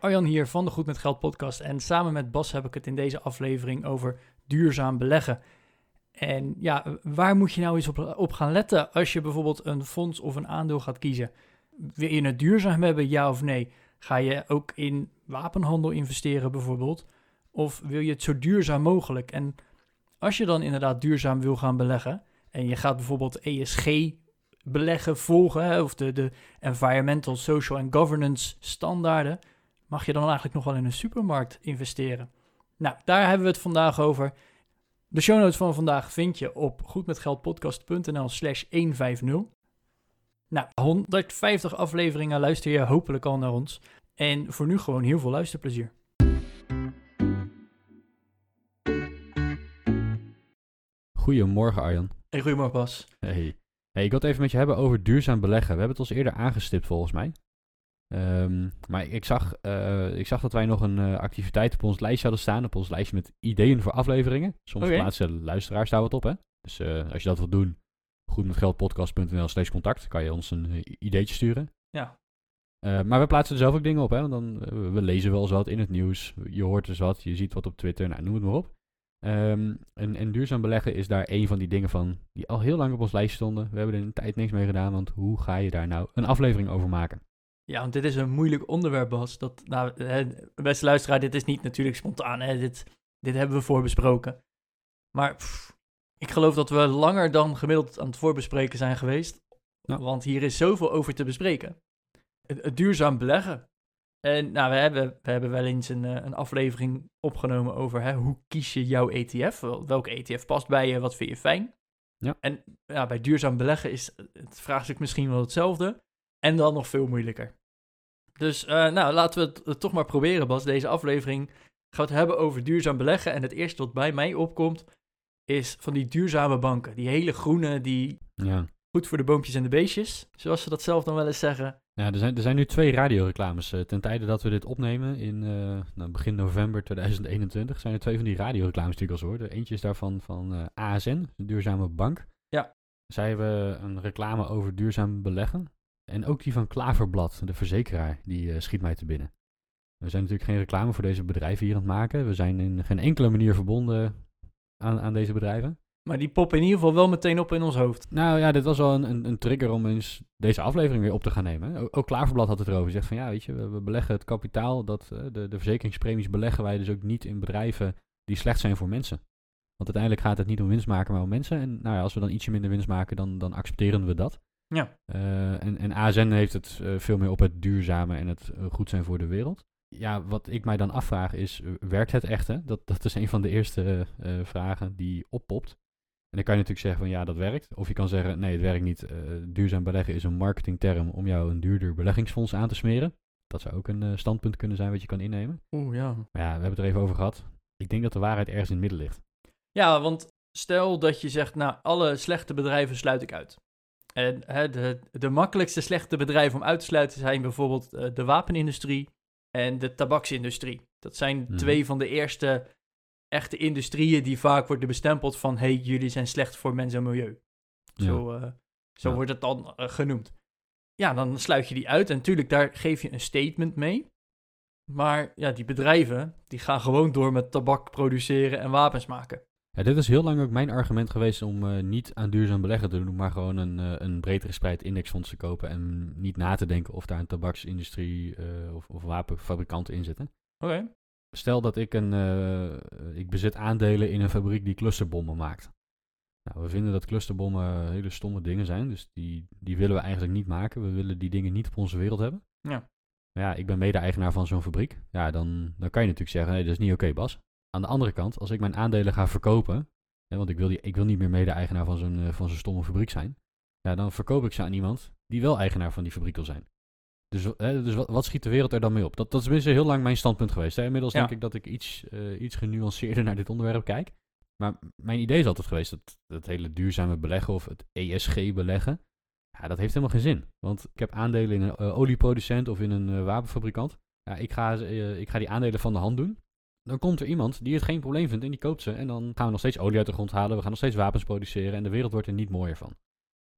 Arjan hier van de Goed met Geld podcast en samen met Bas heb ik het in deze aflevering over duurzaam beleggen. En ja, waar moet je nou eens op, op gaan letten als je bijvoorbeeld een fonds of een aandeel gaat kiezen? Wil je het duurzaam hebben, ja of nee? Ga je ook in wapenhandel investeren bijvoorbeeld? Of wil je het zo duurzaam mogelijk? En als je dan inderdaad duurzaam wil gaan beleggen en je gaat bijvoorbeeld ESG beleggen volgen, of de, de environmental, social en governance standaarden, mag je dan eigenlijk nog wel in een supermarkt investeren? Nou, daar hebben we het vandaag over. De show notes van vandaag vind je op goedmetgeldpodcast.nl slash 150. Nou, 150 afleveringen luister je hopelijk al naar ons. En voor nu gewoon heel veel luisterplezier. Goedemorgen Arjan. Hey, goedemorgen Bas. Hey. hey. Ik wil het even met je hebben over duurzaam beleggen. We hebben het ons eerder aangestipt volgens mij. Um, maar ik zag, uh, ik zag dat wij nog een uh, activiteit op ons lijstje hadden staan. Op ons lijstje met ideeën voor afleveringen. Soms okay. plaatsen luisteraars daar wat op, hè. Dus uh, als je dat wilt doen, goedmetgeldpodcast.nl slash contact. Kan je ons een ideetje sturen. Ja. maar we plaatsen er zelf ook dingen op, hè. Want dan, we lezen wel eens wat in het nieuws. Je hoort dus wat, je ziet wat op Twitter. Nou, noem het maar op. Um, en, en, duurzaam beleggen is daar een van die dingen van die al heel lang op ons lijstje stonden. We hebben er een tijd niks mee gedaan, want hoe ga je daar nou een aflevering over maken? Ja, want dit is een moeilijk onderwerp, Bas. Dat, nou, beste luisteraar, dit is niet natuurlijk spontaan. Hè. Dit, dit hebben we voorbesproken. Maar pff, ik geloof dat we langer dan gemiddeld aan het voorbespreken zijn geweest. Ja. Want hier is zoveel over te bespreken. Het, het duurzaam beleggen. En nou, we hebben, we hebben wel eens een, een aflevering opgenomen over hè, hoe kies je jouw ETF? Welke ETF past bij je? Wat vind je fijn? Ja. En ja, bij duurzaam beleggen is het vraagstuk misschien wel hetzelfde. En dan nog veel moeilijker. Dus uh, nou, laten we het, toch maar proberen, Bas. Deze aflevering gaat het hebben over duurzaam beleggen. En het eerste wat bij mij opkomt, is van die duurzame banken. Die hele groene, die ja. goed voor de boompjes en de beestjes, zoals ze dat zelf dan wel eens zeggen. Ja, er zijn, er zijn nu twee radioreclames. Uh, ten tijde dat we dit opnemen, in uh, nou, begin november 2021, zijn er twee van die radioreclames natuurlijk al hoor. eentje is daarvan van ASN, de duurzame bank. Ja. Zij hebben een reclame over duurzaam beleggen. En ook die van Klaverblad, de verzekeraar, die uh, schiet mij te binnen. We zijn natuurlijk geen reclame voor deze bedrijven hier aan het maken. We zijn in geen enkele manier verbonden aan, aan deze bedrijven. Maar die poppen in ieder geval wel meteen op in ons hoofd. Nou ja, dit was wel een, een, een trigger om eens deze aflevering weer op te gaan nemen. Ook, ook Klaverblad had het erover. Zegt van ja, weet je, we, beleggen het kapitaal, dat, uh, de, de verzekeringspremies beleggen wij dus ook niet in bedrijven die slecht zijn voor mensen. Want uiteindelijk gaat het niet om winst maken, maar om mensen. En nou ja, als we dan ietsje minder winst maken, dan, dan accepteren we dat. Ja. Uh, en, en ASN heeft het uh, veel meer op het duurzame en het uh, goed zijn voor de wereld. Ja, wat ik mij dan afvraag is, werkt het echt? Hè? Dat, dat is een van de eerste vragen die oppopt. En dan kan je natuurlijk zeggen van ja, dat werkt. Of je kan zeggen nee, het werkt niet. duurzaam beleggen is een marketingterm om jou een duurder beleggingsfonds aan te smeren. Dat zou ook een standpunt kunnen zijn wat je kan innemen. Oeh, ja. Maar ja, we hebben het er even over gehad. Ik denk dat de waarheid ergens in het midden ligt. Ja, want stel dat je zegt, nou, alle slechte bedrijven sluit ik uit. En hè, de, de makkelijkste slechte bedrijven om uit te sluiten zijn bijvoorbeeld uh, de wapenindustrie en de tabaksindustrie. Dat zijn Mhm. twee van de eerste echte industrieën die vaak worden bestempeld van hey, jullie zijn slecht voor mens en milieu. Zo, eh, zo Ja. wordt het dan eh, genoemd. Ja, dan sluit je die uit en natuurlijk daar geef je een statement mee. Maar ja, die bedrijven die gaan gewoon door met tabak produceren en wapens maken. Ja, dit is heel lang ook mijn argument geweest om uh, niet aan duurzaam beleggen te doen, maar gewoon een, uh, een breed gespreid indexfonds te kopen en niet na te denken of daar een tabaksindustrie uh, of, of wapenfabrikanten in zitten. Oké. Okay. Stel dat ik een, ik bezit aandelen in een fabriek die clusterbommen maakt. Nou, we vinden dat clusterbommen hele stomme dingen zijn, dus die, die willen we eigenlijk niet maken. We willen die dingen niet op onze wereld hebben. Ja. Maar ja, ik ben mede-eigenaar van zo'n fabriek. Ja, dan, dan kan je natuurlijk zeggen, nee, dat is niet oké, okay, Bas. Aan de andere kant, als ik mijn aandelen ga verkopen, hè, want ik wil, die, ik wil niet meer mede-eigenaar van zo'n uh, van zo'n stomme fabriek zijn, ja, dan verkoop ik ze aan iemand die wel eigenaar van die fabriek wil zijn. Dus, hè, dus wat, wat schiet de wereld er dan mee op? Dat, dat is tenminste heel lang mijn standpunt geweest. Hè? Inmiddels Ja. denk ik dat ik iets, eh, iets genuanceerder naar dit onderwerp kijk. Maar mijn idee is altijd geweest dat dat hele duurzame beleggen of het ESG-beleggen, ja, dat heeft helemaal geen zin. Want ik heb aandelen in een eh, olieproducent of in een eh, wapenfabrikant. Ja, ik, ga, eh, ik ga die aandelen van de hand doen. Dan komt er iemand die het geen probleem vindt en die koopt ze. En dan gaan we nog steeds olie uit de grond halen. We gaan nog steeds wapens produceren. En de wereld wordt er niet mooier van.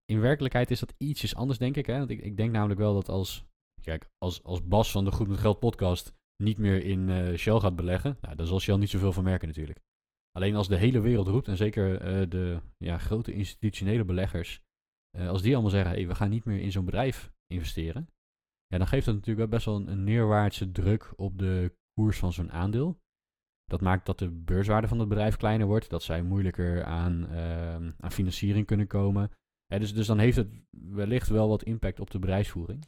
In werkelijkheid is dat ietsjes anders, denk ik. Hè? Want ik, ik denk namelijk wel dat als, kijk, als, als Bas van de Goed met Geld podcast niet meer in eh, Shell gaat beleggen, nou, dan zal Shell niet zoveel van merken natuurlijk. Alleen als de hele wereld roept, en zeker eh, de ja, grote institutionele beleggers, eh, als die allemaal zeggen, hey, we gaan niet meer in zo'n bedrijf investeren, ja, dan geeft dat natuurlijk wel best wel een, een neerwaartse druk op de koers van zo'n aandeel. Dat maakt dat de beurswaarde van het bedrijf kleiner wordt, dat zij moeilijker aan, ehm, aan financiering kunnen komen. Hè, dus, dus dan heeft het wellicht wel wat impact op de bedrijfsvoering.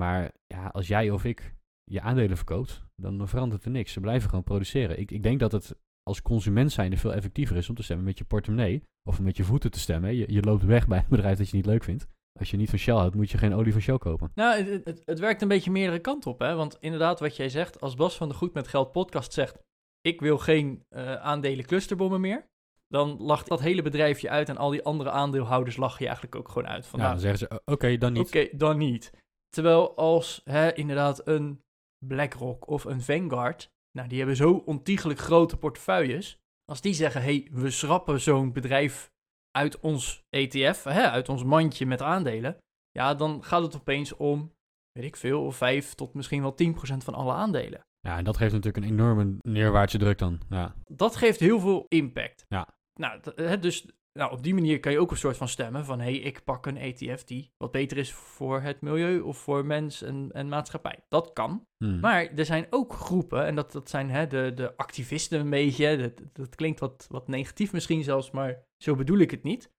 Maar ja, als jij of ik je aandelen verkoopt, dan verandert er niks. Ze blijven gewoon produceren. Ik, ik denk dat het als consument zijnde veel effectiever is om te stemmen met je portemonnee of met je voeten te stemmen. Je, je loopt weg bij een bedrijf dat je niet leuk vindt. Als je niet van Shell houdt, moet je geen olie van Shell kopen. Nou, het, het, het werkt een beetje meerdere kanten op, hè? Want inderdaad, wat jij zegt, als Bas van de Goed met Geld podcast zegt, ik wil geen eh, aandelen clusterbommen meer, dan lacht dat hele bedrijfje uit en al die andere aandeelhouders lachen je eigenlijk ook gewoon uit. Van, Ja, nou, dan zeggen ze, "O- oké, dan niet. Oké, dan niet. Terwijl als hè, inderdaad een BlackRock of een Vanguard, nou die hebben zo ontiegelijk grote portefeuilles, als die zeggen, hey, we schrappen zo'n bedrijf uit ons ETF, hè, uit ons mandje met aandelen, ja, dan gaat het opeens om, weet ik veel, 5 tot misschien wel 10% van alle aandelen. Ja, en dat geeft natuurlijk een enorme neerwaartse druk dan. Ja, Dat geeft heel veel impact. Ja. Nou, dus nou, op die manier kan je ook een soort van stemmen van... hé, hey, ik pak een ETF die wat beter is voor het milieu of voor mens en, en maatschappij. Dat kan. Hmm. Maar er zijn ook groepen, en dat, dat zijn hè, de, de activisten een beetje... Dat, dat klinkt wat, wat negatief misschien zelfs, maar zo bedoel ik het niet.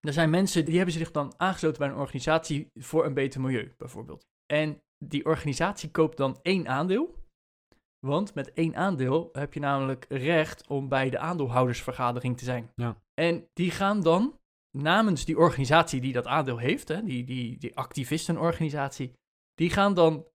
Er zijn mensen die hebben zich dan aangesloten bij een organisatie voor een beter milieu, bijvoorbeeld. En die organisatie koopt dan één aandeel... Want met één aandeel heb je namelijk recht om bij de aandeelhoudersvergadering te zijn. Ja. En die gaan dan namens die organisatie die dat aandeel heeft, hè, die, die, die activistenorganisatie, die gaan dan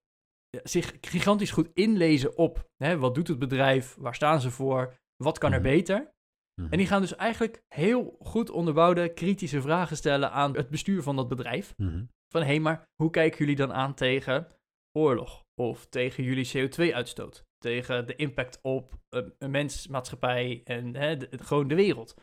zich gigantisch goed inlezen op hè, wat doet het bedrijf, waar staan ze voor, wat kan er Mhm. beter. Mhm. En die gaan dus eigenlijk heel goed onderbouwde kritische vragen stellen aan het bestuur van dat bedrijf. Mhm. Van hé, maar hoe kijken jullie dan aan tegen oorlog? Of tegen jullie CO2-uitstoot? Tegen de impact op een, mens, maatschappij en hè, gewoon de wereld?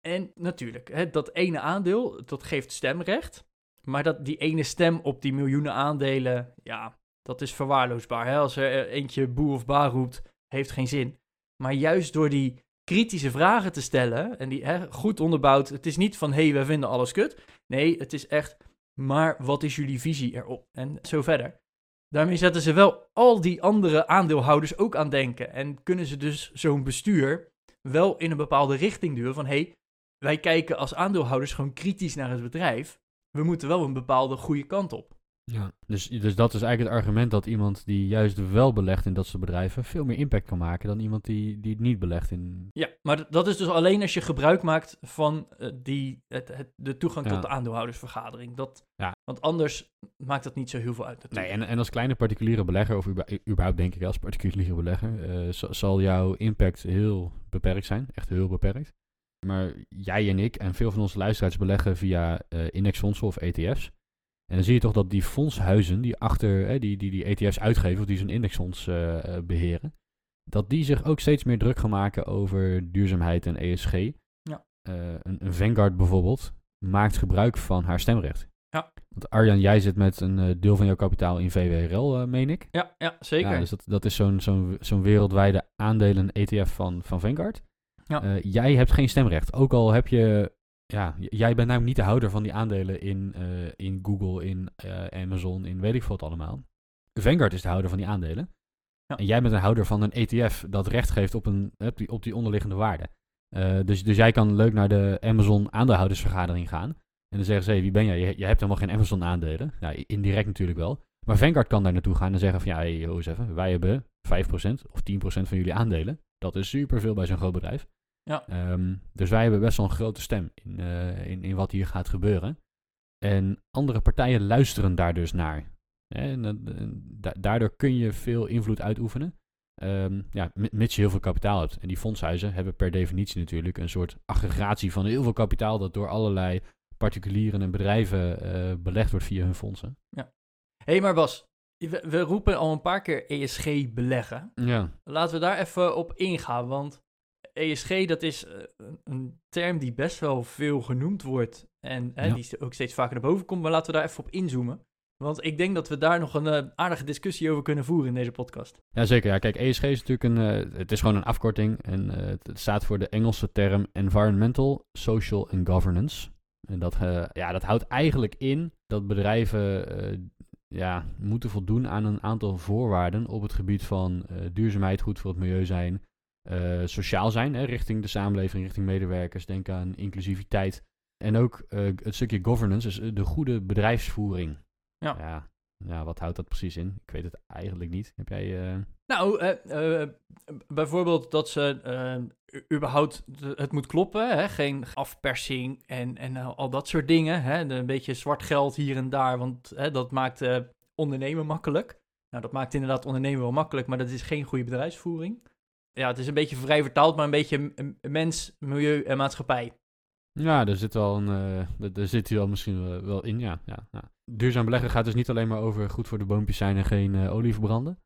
En natuurlijk, hè, dat ene aandeel, dat geeft stemrecht. Maar dat, die ene stem op die miljoenen aandelen, ja, dat is verwaarloosbaar. Hè? Als er eh, eentje boe of ba roept, heeft geen zin. Maar juist door die kritische vragen te stellen en die hè, goed onderbouwd, het is niet van hé, hey, wij vinden alles kut. Nee, het is echt, maar wat is jullie visie erop? En zo verder. Daarmee zetten ze wel al die andere aandeelhouders ook aan denken. En kunnen ze dus zo'n bestuur wel in een bepaalde richting duwen van hé, hey, wij kijken als aandeelhouders gewoon kritisch naar het bedrijf. We moeten wel een bepaalde goede kant op. Ja, dus, dus dat is eigenlijk het argument dat iemand die juist wel belegt in dat soort bedrijven veel meer impact kan maken dan iemand die, die het niet belegt in. Ja, maar dat is dus alleen als je gebruik maakt van eh, die, het, het- de toegang Ja. tot de aandeelhoudersvergadering. Dat, Ja. Want anders maakt dat niet zo heel veel uit Nee, natuurlijk. en, en als kleine particuliere belegger, of überhaupt denk ik als particuliere belegger, eh, za- zal jouw impact heel beperkt zijn. Echt heel beperkt. Maar jij en ik en veel van onze luisteraars beleggen via eh, indexfondsen of ETF's. En dan zie je toch dat die fondshuizen die achter eh, die, die, die ETF's uitgeven, of die zo'n indexfonds eh, beheren, dat die zich ook steeds meer druk gaan maken over duurzaamheid en ESG. Ja. Eh, een, een Vanguard bijvoorbeeld maakt gebruik van haar stemrecht. Ja. Want Arjan, jij zit met een deel van jouw kapitaal in VWRL, eh, meen ik. Ja, ja zeker. Ja, dus dat, dat is zo'n zo'n zo'n wereldwijde aandelen ETF van, van Vanguard. Ja. Jij hebt geen stemrecht. Ook al heb je... Ja, jij bent namelijk niet de houder van die aandelen in, eh, in Google, in eh, Amazon, in weet ik wat allemaal. Vanguard is de houder van die aandelen. Ja. En jij bent een houder van een ETF dat recht geeft op, een, op, die, op die onderliggende waarde. Eh, dus, dus jij kan leuk naar de Amazon aandeelhoudersvergadering gaan. En dan zeggen ze, hey, wie ben jij? Je, je hebt helemaal geen Amazon aandelen. Ja, i- indirect natuurlijk wel. Maar Vanguard kan daar naartoe gaan en zeggen van, ja, hey, eens even. Wij hebben 5% of 10% van jullie aandelen. Dat is superveel bij zo'n groot bedrijf. Ja. Ehm, dus wij hebben best wel een grote stem in, eh, in, in wat hier gaat gebeuren. En andere partijen luisteren daar dus naar. En, da- daardoor kun je veel invloed uitoefenen. Ehm, ja, mi- mits je heel veel kapitaal hebt. En die fondshuizen hebben per definitie natuurlijk een soort aggregatie van heel veel kapitaal dat door allerlei particulieren en bedrijven eh, belegd wordt via hun fondsen. Hé, hey, maar Bas, we, we roepen al een paar keer ESG beleggen. Ja, Laten we daar even op ingaan, want ESG dat is eh, een- term die best wel veel genoemd wordt en hè, Ja. die ook steeds vaker naar boven komt, maar laten we daar even op inzoomen. Want ik denk dat we daar nog een eh, aardige discussie over kunnen voeren in deze podcast. ja zeker. Ja, kijk, ESG is natuurlijk een, eh, het is gewoon een afkorting en het, staat voor de Engelse term Environmental, Social and Governance. En dat, ja, dat houdt eigenlijk in dat bedrijven ja, moeten voldoen aan een aantal voorwaarden op het gebied van duurzaamheid, goed voor het milieu zijn, eh, sociaal zijn, hè, richting de samenleving, richting medewerkers. Denk aan inclusiviteit. En ook eh, het stukje governance, dus de goede bedrijfsvoering. Ja. ja. Ja, wat houdt dat precies in? Ik weet het eigenlijk niet. Heb jij... Nou, bijvoorbeeld dat ze überhaupt het moet kloppen, hè? geen afpersing en, en al dat soort dingen. Hè? Een beetje zwart geld hier en daar, want hè, dat maakt ondernemen makkelijk. Nou, dat maakt inderdaad ondernemen wel makkelijk, maar dat is geen goede bedrijfsvoering. Ja, het is een beetje vrij vertaald, maar een beetje mens, milieu en maatschappij. Ja, daar zit wel een, eh, daar- zit hij wel misschien wel, in, ja, ja, ja. Duurzaam beleggen gaat dus niet alleen maar over goed voor de boompjes zijn en geen eh, olie verbranden.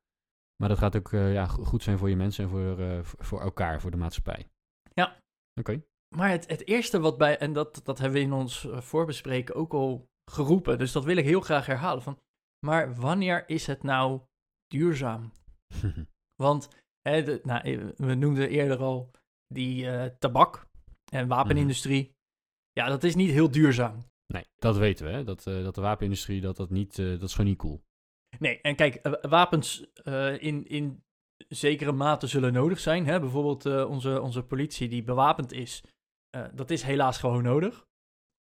Maar dat gaat ook eh, ja, go- goed zijn voor je mensen en voor, voor elkaar, voor de maatschappij. Ja. Oké. Maar het, het eerste wat bij, en dat, dat hebben we in ons voorbespreken ook al geroepen, dus dat wil ik heel graag herhalen. Van, maar wanneer is het nou duurzaam? Want hè, de, nou, eh, we noemden eerder al die eh, tabak en wapenindustrie. Ja, dat is niet heel duurzaam. nee, dat weten we, hè. Dat, eh, dat de wapenindustrie, dat, dat, niet, dat is gewoon niet cool. Nee, en kijk, wapens in, in zekere mate zullen nodig zijn. Hè? Bijvoorbeeld onze, onze politie die bewapend is. dat is helaas gewoon nodig.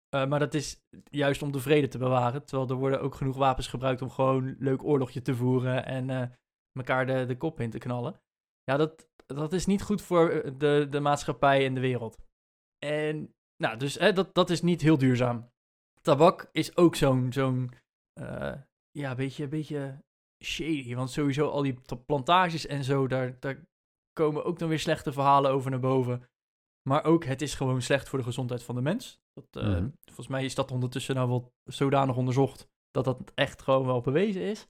Maar dat is juist om de vrede te bewaren. Terwijl er worden ook genoeg wapens gebruikt om gewoon leuk oorlogje te voeren en elkaar de, de kop in te knallen. Ja, dat, dat is niet goed voor eh, de, de maatschappij en de wereld. En nou, dus hè, dat, dat is niet heel duurzaam. Tabak is ook zo'n zo'n eh, ja, beetje, beetje shady. Want sowieso al die plantages en zo, daar, daar komen ook dan weer slechte verhalen over naar boven. Maar ook, het is gewoon slecht voor de gezondheid van de mens. Dat, eh, Mhm. Volgens mij is dat ondertussen nou wel zodanig onderzocht dat dat echt gewoon wel bewezen is.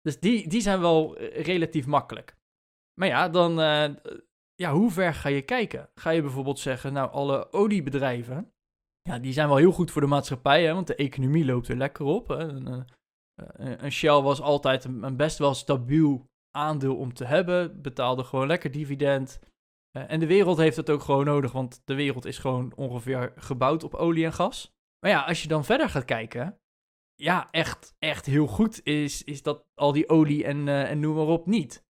Dus die, die zijn wel relatief makkelijk. Maar ja, dan, eh, ja, hoe ver ga je kijken? Ga je bijvoorbeeld zeggen, nou, alle oliebedrijven, ja, die zijn wel heel goed voor de maatschappij, hè, want de economie loopt er lekker op. Een, eh, eh, een Shell was altijd een, een best wel stabiel aandeel om te hebben, betaalde gewoon lekker dividend. Eh, en de wereld heeft het ook gewoon nodig, want de wereld is gewoon ongeveer gebouwd op olie en gas. Maar ja, als je dan verder gaat kijken, ja, echt, echt heel goed is, is dat al die olie en, en noem maar op niet.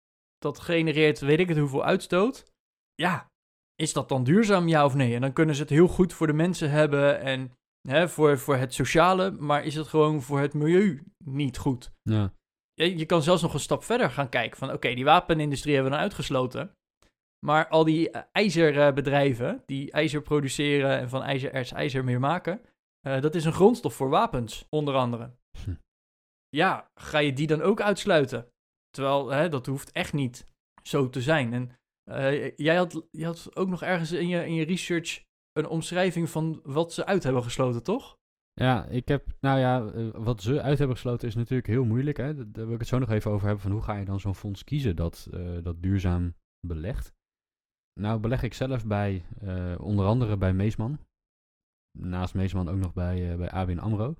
Dat genereert weet ik het hoeveel uitstoot. Ja, is dat dan duurzaam, ja of nee? En dan kunnen ze het heel goed voor de mensen hebben en hè, voor, voor het sociale, maar is het gewoon voor het milieu niet goed? Ja. Je, je kan zelfs nog een stap verder gaan kijken van oké, die wapenindustrie hebben we dan uitgesloten. Maar al die ijzerbedrijven die ijzer produceren en van ijzererts ijzer meer maken, eh, dat is een grondstof voor wapens, onder andere. Hm. Ja, ga je die dan ook uitsluiten? Terwijl hè, dat hoeft echt niet zo te zijn. En eh, jij had, je had ook nog ergens in je, in je research een omschrijving van wat ze uit hebben gesloten, toch? Ja, ik heb, nou ja, eh, wat ze uit hebben gesloten is natuurlijk heel moeilijk. Hè? Daar wil ik het zo nog even over hebben. Van hoe ga je dan zo'n fonds kiezen dat, eh, dat duurzaam belegt? Nou, beleg ik zelf bij, onder andere bij Meesman. Naast Meesman ook nog bij, eh, bij ABN AMRO.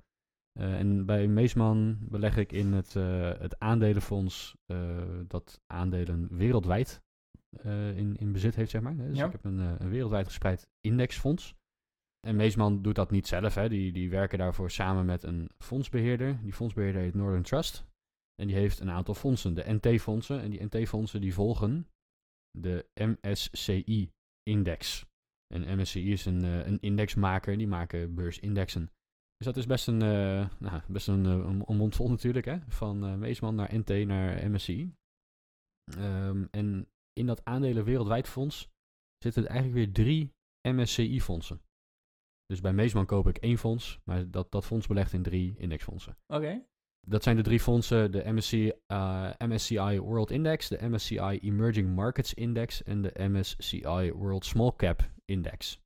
Eh, en bij Meesman beleg ik in het, eh, het aandelenfonds eh, dat aandelen wereldwijd in, in bezit heeft, zeg maar. Dus Ja. ik heb een, een wereldwijd gespreid indexfonds. En Meesman doet dat niet zelf. Hè. Die, die werken daarvoor samen met een fondsbeheerder. Die fondsbeheerder heet Northern Trust. En die heeft een aantal fondsen, de NT-fondsen. En die NT-fondsen die volgen de MSCI-index. En MSCI is een, een indexmaker, die maken beursindexen. Dus dat is best een, eh, nou, best een, eh, een, een mond vol natuurlijk, hè? van eh, Meesman naar NT naar MSCI. Ehm, en in dat aandelen wereldwijd fonds zitten eigenlijk weer drie MSCI-fondsen. Dus bij Meesman koop ik één fonds, maar dat, dat fonds belegt in drie indexfondsen. Oké. Dat zijn de drie fondsen, de MSCI, eh, MSCI World Index, de MSCI Emerging Markets Index en de MSCI World Small Cap Index.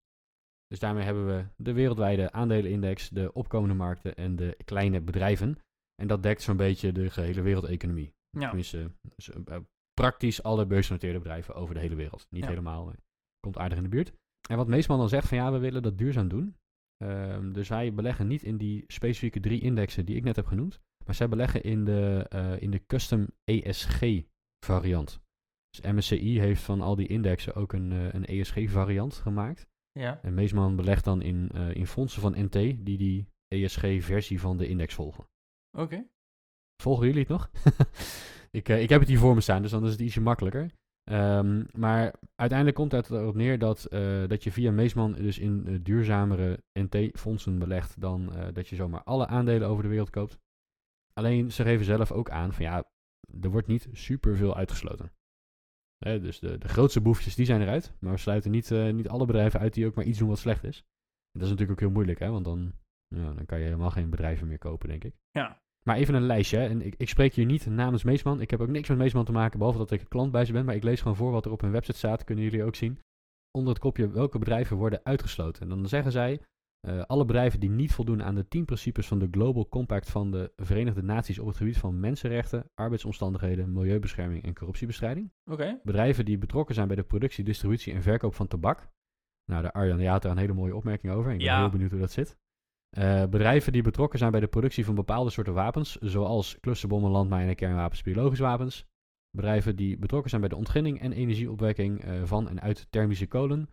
Dus daarmee hebben we de wereldwijde aandelenindex, de opkomende markten en de kleine bedrijven. En dat dekt zo'n beetje de gehele wereldeconomie. Ja. Tenminste, dus, eh, praktisch alle beursgenoteerde bedrijven over de hele wereld. Niet Ja. helemaal, maar komt aardig in de buurt. En wat Meesman dan zegt van ja, we willen dat duurzaam doen. Ehm, dus wij beleggen niet in die specifieke drie indexen die ik net heb genoemd. Maar zij beleggen in de, eh, in de custom ESG variant. Dus MSCI heeft van al die indexen ook een, eh, een ESG variant gemaakt. Ja. En Meesman belegt dan in, eh, in fondsen van NT die die ESG-versie van de index volgen. Oké. Volgen jullie het nog? ik, eh, ik heb het hier voor me staan, dus dan is het ietsje makkelijker. Ehm, maar uiteindelijk komt het erop neer dat, eh, dat je via Meesman dus in duurzamere NT-fondsen belegt dan dat je zomaar alle aandelen over de wereld koopt. Alleen ze geven zelf ook aan van ja, er wordt niet superveel uitgesloten. Dus de, de grootste boefjes die zijn eruit, maar we sluiten niet, eh, niet alle bedrijven uit die ook maar iets doen wat slecht is. En dat is natuurlijk ook heel moeilijk, hè, want dan, ja, dan kan je helemaal geen bedrijven meer kopen, denk ik. Ja. Maar even een lijstje. hè. En ik, ik spreek hier niet namens Meesman. Ik heb ook niks met Meesman te maken, behalve dat ik een klant bij ze ben. Maar ik lees gewoon voor wat er op hun website staat. Kunnen jullie ook zien. Onder het kopje welke bedrijven worden uitgesloten. En dan zeggen zij, eh, alle bedrijven die niet voldoen aan de 10 principes van de Global Compact van de Verenigde Naties op het gebied van mensenrechten, arbeidsomstandigheden, milieubescherming en corruptiebestrijding. Oké. Bedrijven die betrokken zijn bij de productie, distributie en verkoop van tabak. Nou, de Arjan daar een hele mooie opmerking over. Ik ben Ja. heel benieuwd hoe dat zit. Eh, bedrijven die betrokken zijn bij de productie van bepaalde soorten wapens, zoals clusterbommen, landmijnen, kernwapens, biologische wapens. Bedrijven die betrokken zijn bij de ontginning en energieopwekking eh, van en uit thermische kolen.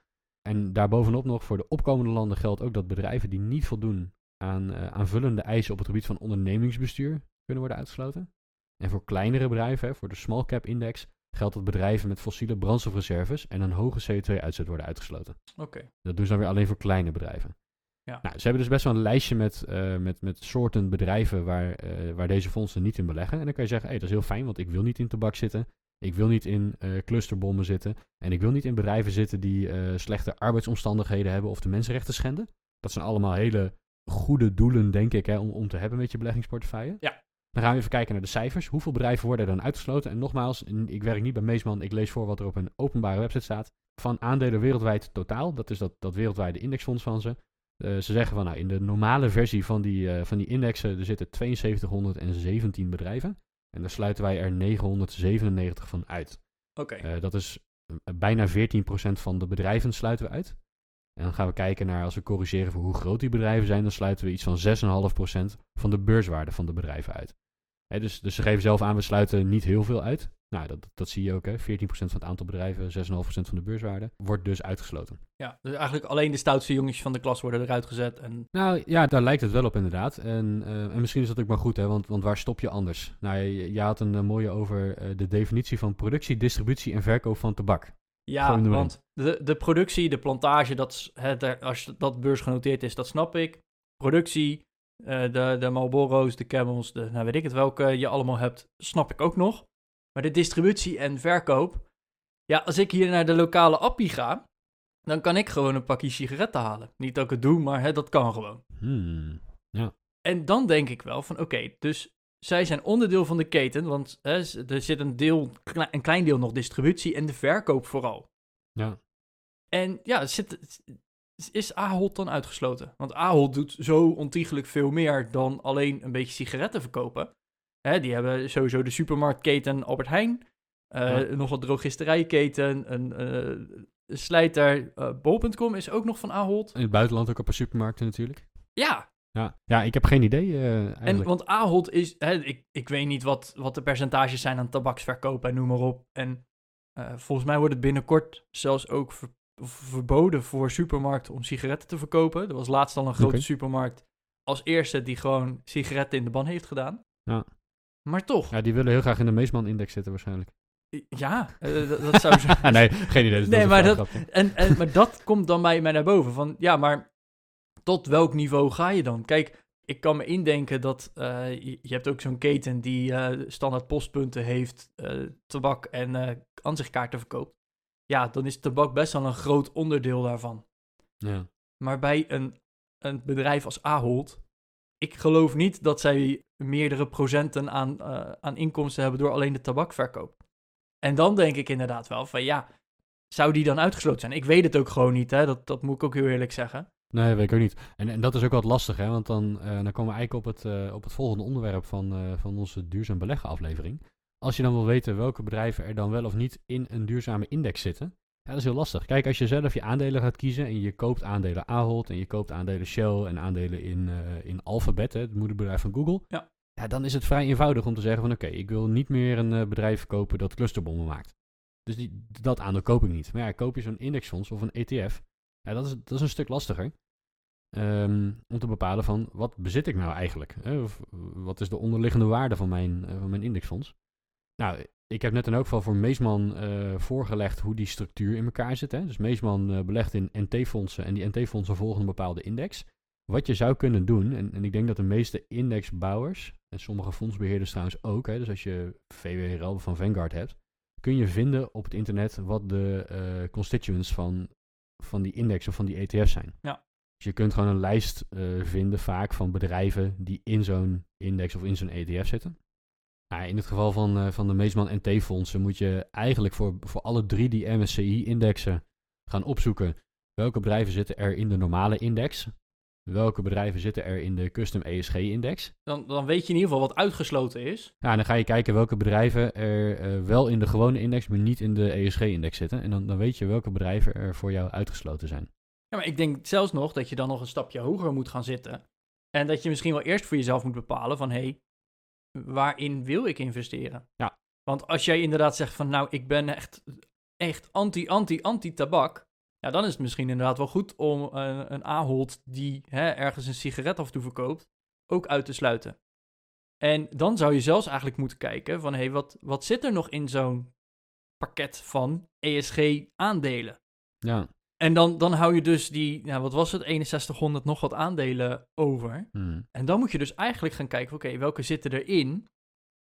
En daarbovenop nog voor de opkomende landen geldt ook dat bedrijven die niet voldoen aan eh, aanvullende eisen op het gebied van ondernemingsbestuur kunnen worden uitgesloten. En voor kleinere bedrijven, hè, voor de small cap index, geldt dat bedrijven met fossiele brandstofreserves en een hoge CO2-uitstoot worden uitgesloten. Oké. Dat doen ze dan weer alleen voor kleine bedrijven. Ja. Nou, ze hebben dus best wel een lijstje met, eh, met, met soorten bedrijven waar, eh, waar deze fondsen niet in beleggen. En dan kan je zeggen, hey, dat is heel fijn, want ik wil niet in tabak zitten. Ik wil niet in eh, clusterbommen zitten. En ik wil niet in bedrijven zitten die eh, slechte arbeidsomstandigheden hebben of de mensenrechten schenden. Dat zijn allemaal hele goede doelen, denk ik, hè, om, om te hebben met je beleggingsportefeuille. Ja. Dan gaan we even kijken naar de cijfers. Hoeveel bedrijven worden er dan uitgesloten? En nogmaals, ik werk niet bij Meesman. Ik lees voor wat er op een openbare website staat. Van aandelen wereldwijd totaal. Dat is dat, dat wereldwijde indexfonds van ze. Eh, ze zeggen van nou, in de normale versie van die, van die indexen er zitten 7217 bedrijven. En daar sluiten wij er 997 van uit. Oké. Eh, dat is eh, bijna 14% van de bedrijven sluiten we uit. En dan gaan we kijken naar, als we corrigeren voor hoe groot die bedrijven zijn, dan sluiten we iets van 6,5% van de beurswaarde van de bedrijven uit. Hè, dus, dus ze geven zelf aan, we sluiten niet heel veel uit. Nou, dat, dat zie je ook, hè. 14% van het aantal bedrijven, 6,5% van de beurswaarde, wordt dus uitgesloten. Ja, dus eigenlijk alleen de stoutste jongetjes van de klas worden eruit gezet. En Nou ja, daar lijkt het wel op inderdaad. En, eh, en misschien is dat ook maar goed, hè, want, want waar stop je anders? Nou, je, je had een eh, mooie over eh, de definitie van productie, distributie en verkoop van tabak. ja, want de, de productie, de plantage, dat, hè, als dat beursgenoteerd is, dat snap ik. Productie, de, de Marlboro's, de Camels, de, nou weet ik het welke je allemaal hebt, snap ik ook nog. Maar de distributie en verkoop, ja, als ik hier naar de lokale appie ga, dan kan ik gewoon een pakje sigaretten halen. Niet dat ik het doe, maar hè, dat kan gewoon. Hmm. En dan denk ik wel van oké, dus zij zijn onderdeel van de keten, want hè, er zit een deel, een klein deel nog distributie en de verkoop vooral. Ja. En ja, zit, is Ahold dan uitgesloten? Want Ahold doet zo ontiegelijk veel meer dan alleen een beetje sigaretten verkopen. Hè, die hebben sowieso de supermarktketen Albert Heijn, eh, Ja. nog een drogisterijketen, een eh, slijter. eh, Bol.com is ook nog van Ahold. In het buitenland ook een paar supermarkten natuurlijk. Ja, Ja, ja ik heb geen idee En, want Ahold is, hè, ik, ik weet niet wat, wat de percentages zijn aan tabaksverkoop en noem maar op. En volgens mij wordt het binnenkort zelfs ook ver- verboden voor supermarkten om sigaretten te verkopen. Er was laatst al een grote supermarkt als eerste die gewoon sigaretten in de ban heeft gedaan. Ja. Maar toch, Ja, die willen heel graag in de Meesman-index zitten waarschijnlijk. ja, eh, dat, dat zou zo... Ah, nee, geen idee. Nee, maar dat-. En, en, maar dat komt dan bij mij naar boven. Van ja, maar tot welk niveau ga je dan? Kijk, ik kan me indenken dat eh, je, je hebt ook zo'n keten die eh, standaard postpunten heeft, tabak en eh aanzichtkaarten verkoopt. Ja, dan is tabak best wel een groot onderdeel daarvan. Ja. Maar bij een, een bedrijf als Ahold, ik geloof niet dat zij meerdere procenten aan, eh, aan inkomsten hebben door alleen de tabakverkoop. En dan denk ik inderdaad wel van ja, zou die dan uitgesloten zijn? Ik weet het ook gewoon niet, hè? Dat, dat moet ik ook heel eerlijk zeggen. Nee, weet ik ook niet. En, en dat is ook wat lastig, hè? want dan, eh, dan komen we eigenlijk op het, eh, op het volgende onderwerp van, van onze duurzaam beleggen aflevering. Als je dan wil weten welke bedrijven er dan wel of niet in een duurzame index zitten, ja, dat is heel lastig. Kijk, als je zelf je aandelen gaat kiezen en je koopt aandelen Ahold en je koopt aandelen Shell en aandelen in, eh, in Alphabet, hè, het moederbedrijf van Google, Ja. Ja, dan is het vrij eenvoudig om te zeggen van oké, ik wil niet meer een eh, bedrijf kopen dat clusterbommen maakt. Dus die, dat aandeel koop ik niet. Maar ja, koop je zo'n indexfonds of een ETF, ja, dat, is, dat is een stuk lastiger. Ehm, om te bepalen van wat bezit ik nou eigenlijk? Hè? Of wat is de onderliggende waarde van mijn, eh, van mijn indexfonds? Nou, ik heb net elk geval voor Meesman eh, voorgelegd hoe die structuur in elkaar zit. Hè? Dus Meesman eh, belegt in NT-fondsen en die NT-fondsen volgen een bepaalde index. Wat je zou kunnen doen, en, en ik denk dat de meeste indexbouwers, en sommige fondsbeheerders trouwens ook, hè, dus als je VWRL van Vanguard hebt, kun je vinden op het internet wat de eh, constituents van, van die index of van die ETF zijn. Ja. Dus je kunt gewoon een lijst vinden vaak van bedrijven die in zo'n index of in zo'n ETF zitten. Nou, in het geval van, eh, van de Meesman NT-fondsen moet je eigenlijk voor, voor alle drie die MSCI-indexen gaan opzoeken welke bedrijven zitten er in de normale index. Welke bedrijven zitten er in de custom ESG-index? Dan, dan weet je in ieder geval wat uitgesloten is. Ja, en dan ga je kijken welke bedrijven er eh, wel in de gewone index, maar niet in de ESG-index zitten. En dan, dan weet je welke bedrijven er voor jou uitgesloten zijn. Ja, maar ik denk zelfs nog dat je dan nog een stapje hoger moet gaan zitten. En dat je misschien wel eerst voor jezelf moet bepalen van, hé, hey, waarin wil ik investeren? Ja. Want als jij inderdaad zegt van, nou, ik ben echt, echt anti, anti, anti-tabak. Ja, dan is het misschien inderdaad wel goed om een, een Ahold die hè, ergens een sigaret af en toe verkoopt, ook uit te sluiten. En dan zou je zelfs eigenlijk moeten kijken van, hé, hey, wat, wat zit er nog in zo'n pakket van ESG-aandelen? Ja. En dan, dan hou je dus die, nou, wat was het, 6100 nog wat aandelen over. Hmm. En dan moet je dus eigenlijk gaan kijken, oké, welke zitten erin?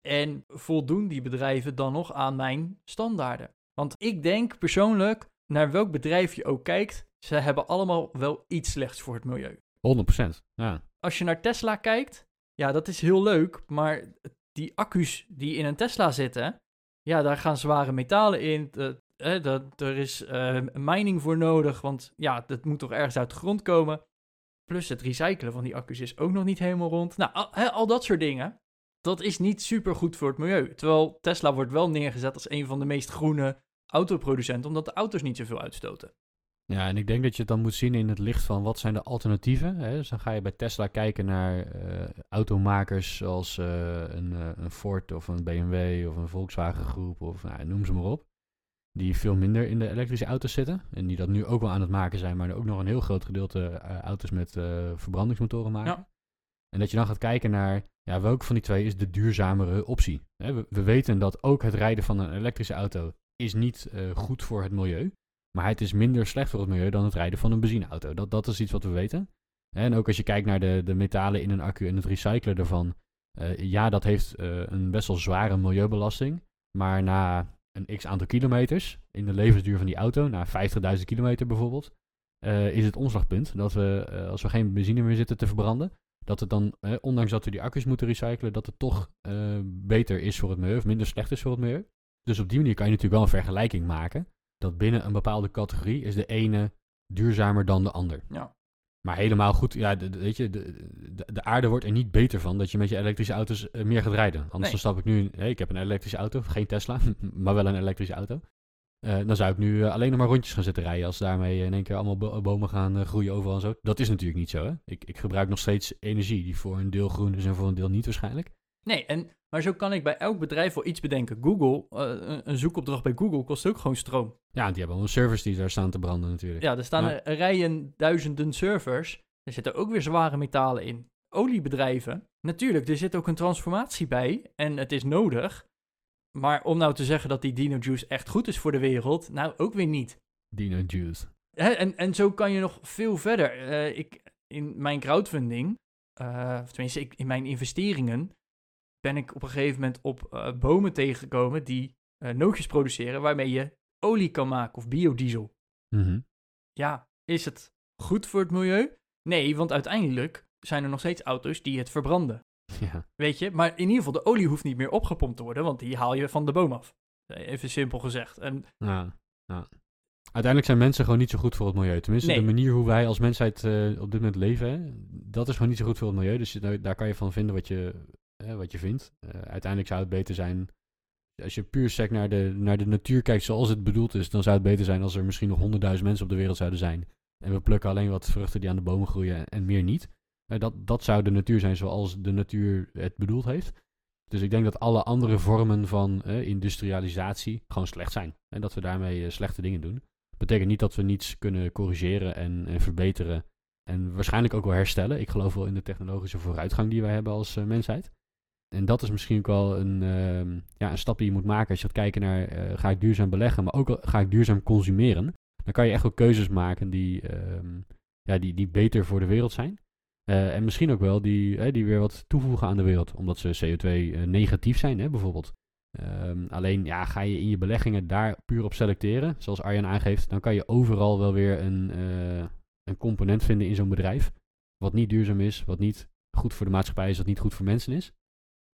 En voldoen die bedrijven dan nog aan mijn standaarden? Want ik denk persoonlijk, naar welk bedrijf je ook kijkt, ze hebben allemaal wel iets slechts voor het milieu. 100%. Ja. Als je naar Tesla kijkt, ja, dat is heel leuk, maar die accu's die in een Tesla zitten, ja, daar gaan zware metalen in. De, dat, er is eh, mining voor nodig, want ja, dat moet toch ergens uit de grond komen. Plus het recyclen van die accu's is ook nog niet helemaal rond. Nou, al, hè, al dat soort dingen, dat is niet super goed voor het milieu. Terwijl Tesla wordt wel neergezet als een van de meest groene autoproducenten, omdat de auto's niet zoveel uitstoten. Ja, en ik denk dat je het dan moet zien in het licht van wat zijn de alternatieven. Hè? Dus dan ga je bij Tesla kijken naar eh, automakers zoals eh, een, eh, een Ford of een BMW of een Volkswagen groep of nou, noem ze maar op. Die veel minder in de elektrische auto's zitten. En die dat nu ook wel aan het maken zijn, maar er ook nog een heel groot gedeelte eh, auto's met eh, verbrandingsmotoren maken. Ja. En dat je dan gaat kijken naar ja, welke van die twee is de duurzamere optie. Hè, we, we weten dat ook het rijden van een elektrische auto is niet eh, goed voor het milieu. Maar het is minder slecht voor het milieu dan het rijden van een benzineauto. Dat, dat is iets wat we weten. En ook als je kijkt naar de, de metalen in een accu en het recyclen daarvan. ja, dat heeft een best wel zware milieubelasting. Maar na een x aantal kilometers in de levensduur van die auto, na 50.000 kilometer bijvoorbeeld, eh, is het omslagpunt dat we, eh, als we geen benzine meer zitten te verbranden, dat het dan, eh, ondanks dat we die accu's moeten recyclen, dat het toch beter is voor het milieu of minder slecht is voor het milieu. Dus op die manier kan je natuurlijk wel een vergelijking maken. Dat binnen een bepaalde categorie is de ene duurzamer dan de ander. Ja. Maar helemaal goed, ja, de, de- weet je, de, de, de aarde wordt er niet beter van dat je met je elektrische auto's eh, meer gaat rijden. Anders Nee. dan stap ik nu, hey, ik heb een elektrische auto, geen Tesla, maar wel een elektrische auto. Eh, dan zou ik nu eh, alleen nog maar rondjes gaan zitten rijden als daarmee in één keer allemaal bo- bomen gaan groeien overal en zo. Dat is natuurlijk niet zo, hè. Ik, ik gebruik nog steeds energie die voor een deel groen is en voor een deel niet waarschijnlijk. Nee, en, maar zo kan ik bij elk bedrijf wel iets bedenken. Google, eh, een, een zoekopdracht bij Google kost ook gewoon stroom. Ja, die hebben allemaal servers die daar staan te branden natuurlijk. Ja, er staan Ja. er rijen duizenden servers. Er zitten ook weer zware metalen in. Oliebedrijven. Natuurlijk, er zit ook een transformatie bij. En het is nodig. Maar om nou te zeggen dat die Dino Juice echt goed is voor de wereld, nou ook weer niet. Dino Juice. En, en zo kan je nog veel verder. Eh, ik, in mijn crowdfunding, eh, of tenminste ik, in mijn investeringen, ben ik op een gegeven moment op eh, bomen tegengekomen die eh, nootjes produceren waarmee je olie kan maken of biodiesel. Mhm. Ja, is het goed voor het milieu? Nee, want uiteindelijk zijn er nog steeds auto's die het verbranden. Ja. Weet je, maar in ieder geval, de olie hoeft niet meer opgepompt te worden, want die haal je van de boom af. Even simpel gezegd. En Ja, ja. Uiteindelijk zijn mensen gewoon niet zo goed voor het milieu. Tenminste, Nee. de manier hoe wij als mensheid eh, op dit moment leven, hè, dat is gewoon niet zo goed voor het milieu. Dus daar kan je van vinden wat je, wat je vindt. Eh, uiteindelijk zou het beter zijn, als je puur sec naar de, naar de natuur kijkt zoals het bedoeld is, dan zou het beter zijn als er misschien nog honderdduizend mensen op de wereld zouden zijn. En we plukken alleen wat vruchten die aan de bomen groeien en, meer niet. Eh, dat, dat zou de natuur zijn zoals de natuur het bedoeld heeft. Dus ik denk dat alle andere vormen van industrialisatie gewoon slecht zijn. En dat we daarmee eh, slechte dingen doen. Betekent niet dat we niets kunnen corrigeren en, en verbeteren. En waarschijnlijk ook wel herstellen. Ik geloof wel in de technologische vooruitgang die wij hebben als mensheid. En dat is misschien ook wel een, ehm, ja, een stap die je moet maken als je gaat kijken naar eh, ga ik duurzaam beleggen, maar ook ga ik duurzaam consumeren. Dan kan je echt wel keuzes maken die, ehm, ja, die, die beter voor de wereld zijn. Eh, en misschien ook wel die, eh, die weer wat toevoegen aan de wereld, omdat ze CO2 eh, negatief zijn, hè, bijvoorbeeld. Ehm, alleen ja, ga je in je beleggingen daar puur op selecteren, zoals Arjan aangeeft, dan kan je overal wel weer een, een component vinden in zo'n bedrijf. Wat niet duurzaam is, wat niet goed voor de maatschappij is, wat niet goed voor mensen is.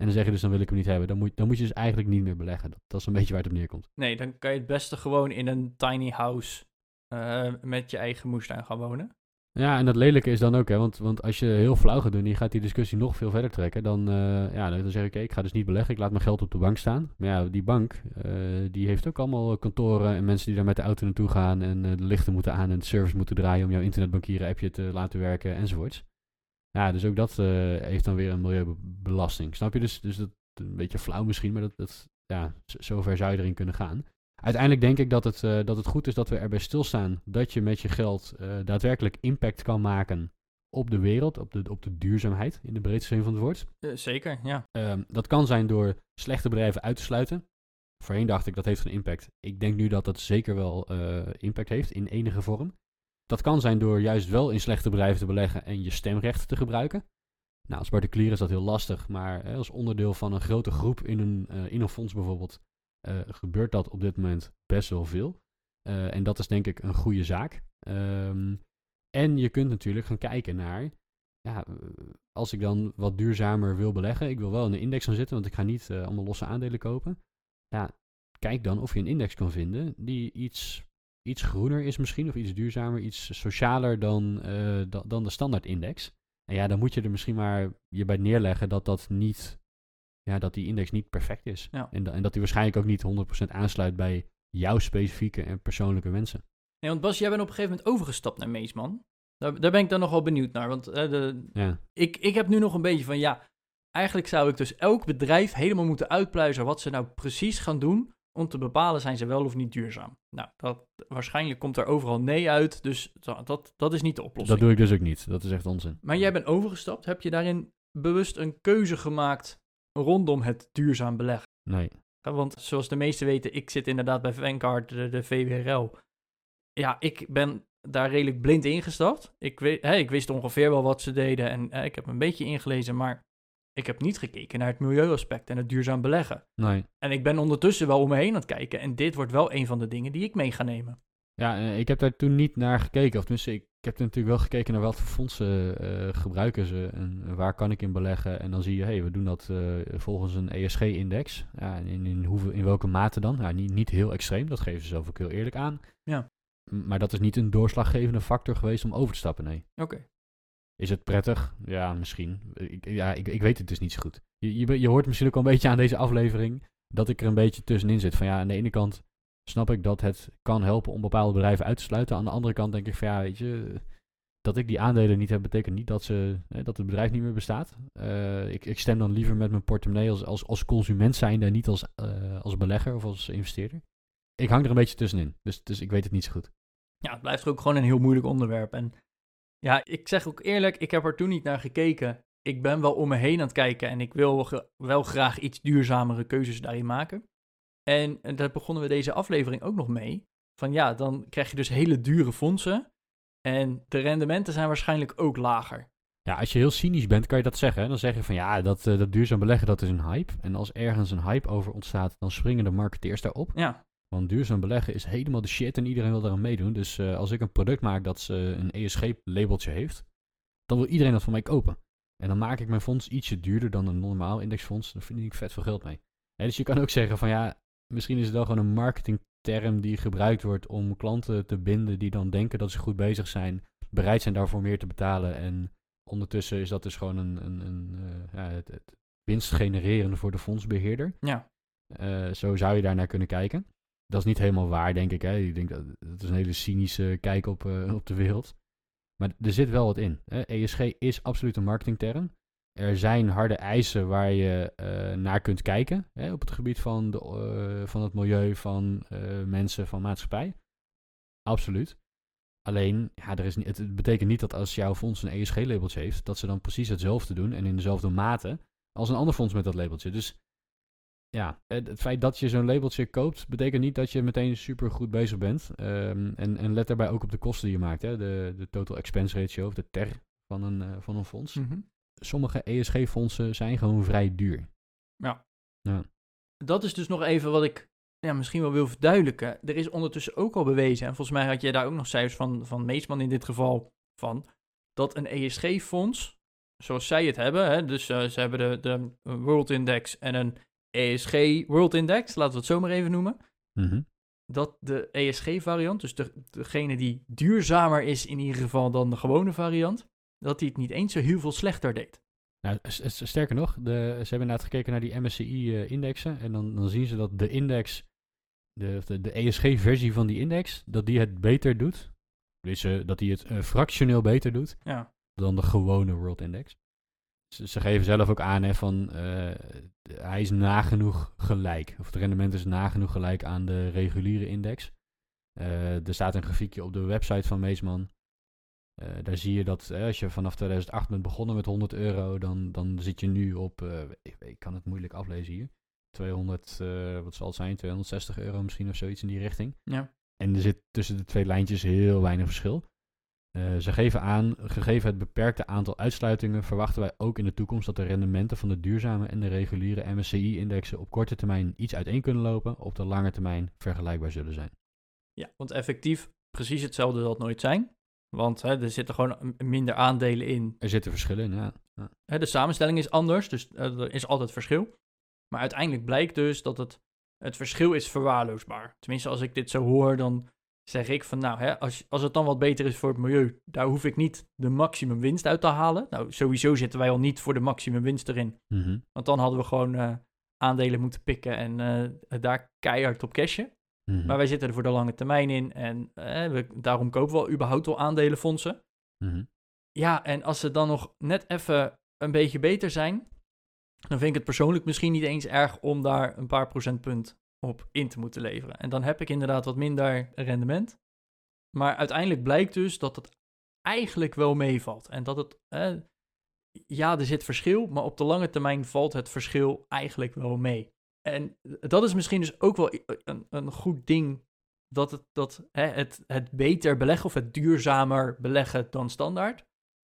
En dan zeg je dus, dan wil ik hem niet hebben. Dan moet, dan moet je dus eigenlijk niet meer beleggen. Dat, dat is een beetje waar het op neerkomt. nee, dan kan je het beste gewoon in een tiny house eh, met je eigen moestuin gaan wonen. Ja, en dat lelijke is dan ook, hè, want, want als je heel flauw gaat doen en je gaat die discussie nog veel verder trekken, dan, eh, ja, dan, zeg ik, oké, ik ga dus niet beleggen, ik laat mijn geld op de bank staan. Maar ja, die bank, eh, die heeft ook allemaal kantoren en mensen die daar met de auto naartoe gaan en de lichten moeten aan en de service moeten draaien om jouw internetbankieren appje te laten werken enzovoorts. Ja, dus ook dat eh, heeft dan weer een milieubelasting. Snap je? Dus, dus dat een beetje flauw misschien, maar dat, dat ja, zover zou je erin kunnen gaan. Uiteindelijk denk ik dat het, eh, dat het goed is dat we erbij stilstaan dat je met je geld eh, daadwerkelijk impact kan maken op de wereld, op de, op de duurzaamheid in de breedste zin van het woord. Zeker, ja. Ehm, dat kan zijn door slechte bedrijven uit te sluiten. Voorheen dacht ik dat heeft geen impact. Ik denk nu dat dat zeker wel impact heeft in enige vorm. Dat kan zijn door juist wel in slechte bedrijven te beleggen en je stemrecht te gebruiken. Nou, als particulier is dat heel lastig, maar eh, als onderdeel van een grote groep in een, eh, in een fonds bijvoorbeeld, eh, gebeurt dat op dit moment best wel veel. Eh, en dat is denk ik een goede zaak. Ehm, en je kunt natuurlijk gaan kijken naar, ja, als ik dan wat duurzamer wil beleggen, ik wil wel in een index gaan zitten, want ik ga niet allemaal losse aandelen kopen. Ja, kijk dan of je een index kan vinden die iets, iets groener is misschien, of iets duurzamer, iets socialer dan, eh, da- dan de standaard index. En ja, dan moet je er misschien maar je bij neerleggen dat dat niet, ja, dat die index niet perfect is. Ja. En, da- en dat die waarschijnlijk ook niet 100% aansluit bij jouw specifieke en persoonlijke wensen. Nee, want Bas, jij bent op een gegeven moment overgestapt naar Meesman. Daar, daar ben ik dan nog wel benieuwd naar. Want eh, de, Ja, ik, ik heb nu nog een beetje van, ja, eigenlijk zou ik dus elk bedrijf helemaal moeten uitpluizen wat ze nou precies gaan doen om te bepalen zijn ze wel of niet duurzaam. Nou, dat, waarschijnlijk komt er overal nee uit, dus dat, dat, is niet de oplossing. dat doe ik dus ook niet. Dat is echt onzin. Maar jij bent overgestapt. Heb je daarin bewust een keuze gemaakt rondom het duurzaam beleggen? Nee. Want zoals de meesten weten, ik zit inderdaad bij Vanguard, de, de VWRL. Ja, ik ben daar redelijk blind ingestapt. Ik, weet, hè, ik wist ongeveer wel wat ze deden en hè, ik heb een beetje ingelezen, maar ik heb niet gekeken naar het milieuaspect en het duurzaam beleggen. Nee. En ik ben ondertussen wel om me heen aan het kijken en dit wordt wel een van de dingen die ik mee ga nemen. Ja, eh, ik heb daar toen niet naar gekeken. Of tenminste, ik, heb er natuurlijk wel gekeken naar wat voor fondsen eh, gebruiken ze en waar kan ik in beleggen. En dan zie je, hé, hey, we doen dat eh, volgens een ESG-index. Ja, in, in, hoeveel, in welke mate dan? Ja, niet, niet heel extreem, dat geven ze zelf ook heel eerlijk aan. Ja. Maar dat is niet een doorslaggevende factor geweest om over te stappen, nee. Oké. Is het prettig? Ja, misschien. Ik, ja, ik, ik weet het dus niet zo goed. Je, je, je hoort misschien ook wel een beetje aan deze aflevering dat ik er een beetje tussenin zit. Van ja, aan de ene kant snap ik dat het kan helpen om bepaalde bedrijven uit te sluiten. Aan de andere kant denk ik van ja, weet je, dat ik die aandelen niet heb, betekent niet dat, ze, hè, dat het bedrijf niet meer bestaat. Eh, ik, ik stem dan liever met mijn portemonnee als, als, als consument zijnde en niet als, eh, als belegger of als investeerder. Ik hang er een beetje tussenin, dus, dus ik weet het niet zo goed. Ja, het blijft ook gewoon een heel moeilijk onderwerp. En ja, ik zeg ook eerlijk, ik heb er toen niet naar gekeken. Ik ben wel om me heen aan het kijken en ik wil wel graag iets duurzamere keuzes daarin maken. En, daar begonnen we deze aflevering ook nog mee. Van ja, dan krijg je dus hele dure fondsen. En de rendementen zijn waarschijnlijk ook lager. Ja, als je heel cynisch bent, kan je dat zeggen. hè? Dan zeg je van ja, dat, eh, dat duurzaam beleggen, dat is een hype. En als ergens een hype over ontstaat, dan springen de marketeers daarop. Ja, Want duurzaam beleggen is helemaal de shit en iedereen wil daaraan meedoen. Dus eh, als ik een product maak dat ze een ESG-labeltje heeft, dan wil iedereen dat van mij kopen. En dan maak ik mijn fonds ietsje duurder dan een normaal indexfonds. Daar verdien ik vet veel geld mee. Dus je kan ook zeggen van ja, misschien is het wel gewoon een marketingterm die gebruikt wordt om klanten te binden die dan denken dat ze goed bezig zijn, bereid zijn daarvoor meer te betalen. En ondertussen is dat dus gewoon een, een, een eh, ja, het, het winst genereren voor de fondsbeheerder. Ja. Eh, zo zou je daar naar kunnen kijken. Dat is niet helemaal waar, denk ik. Hè. Ik denk dat, dat is een hele cynische kijk op, eh, op de wereld. Maar er zit wel wat in. Hè. ESG is absoluut een marketingterm. Er zijn harde eisen waar je eh, naar kunt kijken. Hè, op het gebied van, de, eh, van het milieu, van mensen, van maatschappij. Absoluut. Alleen, ja, er is het betekent niet dat als jouw fonds een ESG-labeltje heeft, dat ze dan precies hetzelfde doen en in dezelfde mate als een ander fonds met dat labeltje. Dus ja, het, feit dat je zo'n labeltje koopt, betekent niet dat je meteen super goed bezig bent. Ehm, en, en let daarbij ook op de kosten die je maakt. Hè? De, de total expense ratio, of de TER van een, eh, van een fonds. Mhm. Sommige ESG-fondsen zijn gewoon vrij duur. Dat is dus nog even wat ik ja, misschien wel wil verduidelijken. Er is ondertussen ook al bewezen, en volgens mij had je daar ook nog cijfers van, van Meesman in dit geval van, dat een ESG-fonds, zoals zij het hebben, hè, dus eh, ze hebben de, de World Index en een ESG World Index, laten we het zo maar even noemen, Mhm. dat de ESG-variant, dus de, degene die duurzamer is in ieder geval dan de gewone variant, dat die het niet eens zo heel veel slechter deed. Nou, sterker nog, de, ze hebben inderdaad gekeken naar die MSCI-indexen. en dan, dan zien ze dat de index, de, de, de ESG-versie van die index, dat die het beter doet. Dus eh, dat die het eh, fractioneel beter doet Ja, dan de gewone World Index. Ze, ze geven zelf ook aan hè, van eh, hij is nagenoeg gelijk. Of het rendement is nagenoeg gelijk aan de reguliere index. Eh, er staat een grafiekje op de website van Meesman. Eh, daar zie je dat als je vanaf 2008 bent begonnen met 100 euro, dan, dan zit je nu op, ik, ik kan het moeilijk aflezen hier, 200, eh, wat zal het zijn, 260 euro misschien of zoiets in die richting. ja, En er zit tussen de twee lijntjes heel weinig verschil. Eh, ze geven aan, gegeven het beperkte aantal uitsluitingen, verwachten wij ook in de toekomst dat de rendementen van de duurzame en de reguliere MSCI-indexen op korte termijn iets uiteen kunnen lopen, op de lange termijn vergelijkbaar zullen zijn. ja, want effectief precies hetzelfde zal het nooit zijn. Want hè, er zitten gewoon minder aandelen in. Er zitten verschillen in, ja. ja. Hè, de samenstelling is anders, dus eh, er is altijd verschil. Maar uiteindelijk blijkt dus dat het, het verschil is verwaarloosbaar. Tenminste, als ik dit zo hoor, dan zeg ik van nou, hè, als, als het dan wat beter is voor het milieu, daar hoef ik niet de maximum winst uit te halen. Nou, sowieso zitten wij al niet voor de maximum winst erin. Mhm. Want dan hadden we gewoon eh, aandelen moeten pikken en eh, daar keihard op cashen. Mhm. Maar wij zitten er voor de lange termijn in en eh, we, daarom kopen we al überhaupt al aandelenfondsen. Mhm. Ja, en als ze dan nog net even een beetje beter zijn, dan vind ik het persoonlijk misschien niet eens erg om daar een paar procentpunt op in te moeten leveren. En dan heb ik inderdaad wat minder rendement. Maar uiteindelijk blijkt dus dat het eigenlijk wel meevalt. En dat het, ja, er zit verschil, maar op de lange termijn valt het verschil eigenlijk wel mee. En dat is misschien dus ook wel een, een goed ding dat het, dat, hè, het, het beter beleggen of het duurzamer beleggen dan standaard,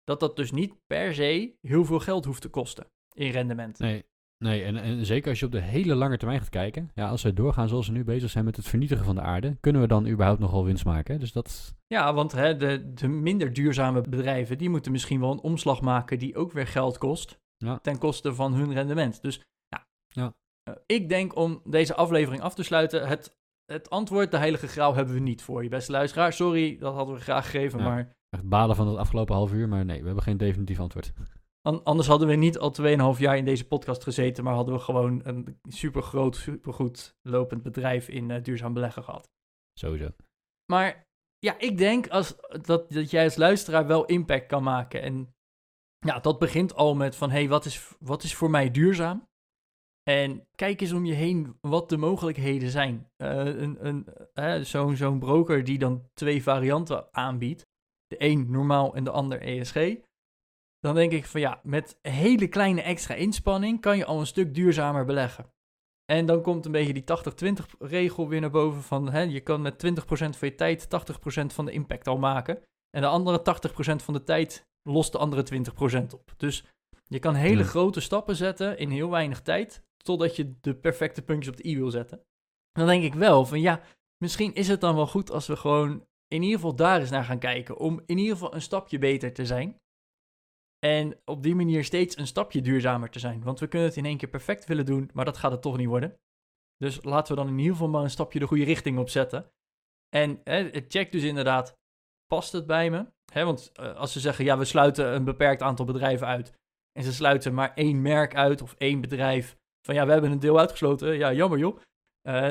dat dat dus niet per se heel veel geld hoeft te kosten in rendement. Nee, nee en, en zeker als je op de hele lange termijn gaat kijken. Ja, als we doorgaan zoals we nu bezig zijn met het vernietigen van de aarde, kunnen we dan überhaupt nog wel winst maken. Dus dat, Ja, want hè, de, de minder duurzame bedrijven, die moeten misschien wel een omslag maken die ook weer geld kost, Ja. ten koste van hun rendement. Dus ja, Ja. Eh, ik denk om deze aflevering af te sluiten, het, het antwoord, de heilige graal, hebben we niet voor je, beste luisteraar. Sorry, dat hadden we graag gegeven, Ja. maar echt balen van het afgelopen half uur, maar nee, we hebben geen definitief antwoord. An- anders hadden we niet al 2,5 jaar in deze podcast gezeten, maar hadden we gewoon een super groot, super goed lopend bedrijf in eh, duurzaam beleggen gehad. Sowieso. Maar ja, ik denk als, dat, dat jij als luisteraar wel impact kan maken. En ja, dat begint al met van, hé, hey, wat, is, wat is voor mij duurzaam? En kijk eens om je heen wat de mogelijkheden zijn. Eh, een, een, zo'n, zo'n broker die dan twee varianten aanbiedt, de een normaal en de ander ESG, dan denk ik van ja, met hele kleine extra inspanning kan je al een stuk duurzamer beleggen. En dan komt een beetje die 80-20 regel weer naar boven van hè, je kan met 20% van je tijd 80% van de impact al maken. En de andere 80% van de tijd lost de andere 20% op. Dus je kan hele Ja. grote stappen zetten in heel weinig tijd, totdat je de perfecte puntjes op de i wil zetten. Dan denk ik wel van ja, misschien is het dan wel goed als we gewoon in ieder geval daar eens naar gaan kijken, om in ieder geval een stapje beter te zijn. En op die manier steeds een stapje duurzamer te zijn. Want we kunnen het in één keer perfect willen doen, maar dat gaat het toch niet worden. Dus laten we dan in ieder geval maar een stapje de goede richting op zetten. En hè, check dus inderdaad, past het bij me? Want uh, als ze zeggen, ja, we sluiten een beperkt aantal bedrijven uit. En ze sluiten maar één merk uit of één bedrijf. Van ja, we hebben een deel uitgesloten. Ja, jammer joh. Uh,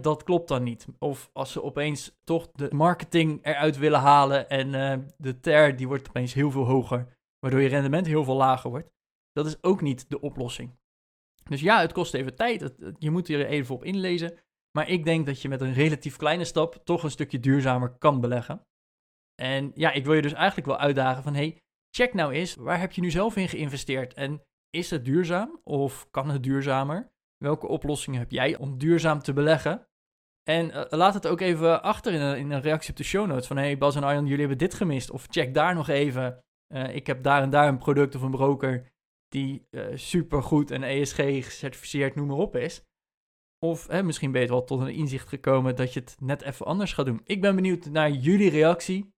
dat klopt dan niet. Of als ze opeens toch de marketing eruit willen halen en uh, de TER die wordt opeens heel veel hoger, waardoor je rendement heel veel lager wordt. Dat is ook niet de oplossing. Dus ja, het kost even tijd. je moet er even op inlezen. Maar ik denk dat je met een relatief kleine stap toch een stukje duurzamer kan beleggen. En ja, ik wil je dus eigenlijk wel uitdagen van hey, check nou eens, waar heb je nu zelf in geïnvesteerd? En is het duurzaam of kan het duurzamer? Welke oplossingen heb jij om duurzaam te beleggen? En uh, laat het ook even achter in een, in een, reactie op de show notes. Van hey Bas en Arjan, jullie hebben dit gemist. Of check daar nog even. Uh, ik heb daar en daar een product of een broker die uh, super goed en ESG gecertificeerd, noem maar op is. Of misschien ben je wel tot een inzicht gekomen dat je het net even anders gaat doen. Ik ben benieuwd naar jullie reactie.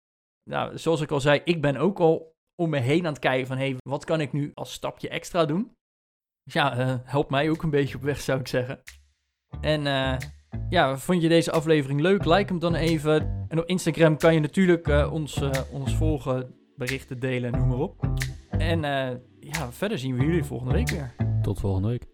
Nou, zoals ik al zei, ik ben ook al om me heen aan het kijken van... hé, hey, wat kan ik nu als stapje extra doen? Dus ja, uh, help mij ook een beetje op weg, zou ik zeggen. En ja, vond je deze aflevering leuk? Like hem dan even. En op Instagram kan je natuurlijk ons, ons volgen, berichten delen, noem maar op. En ja, verder zien we jullie volgende week weer. Tot volgende week.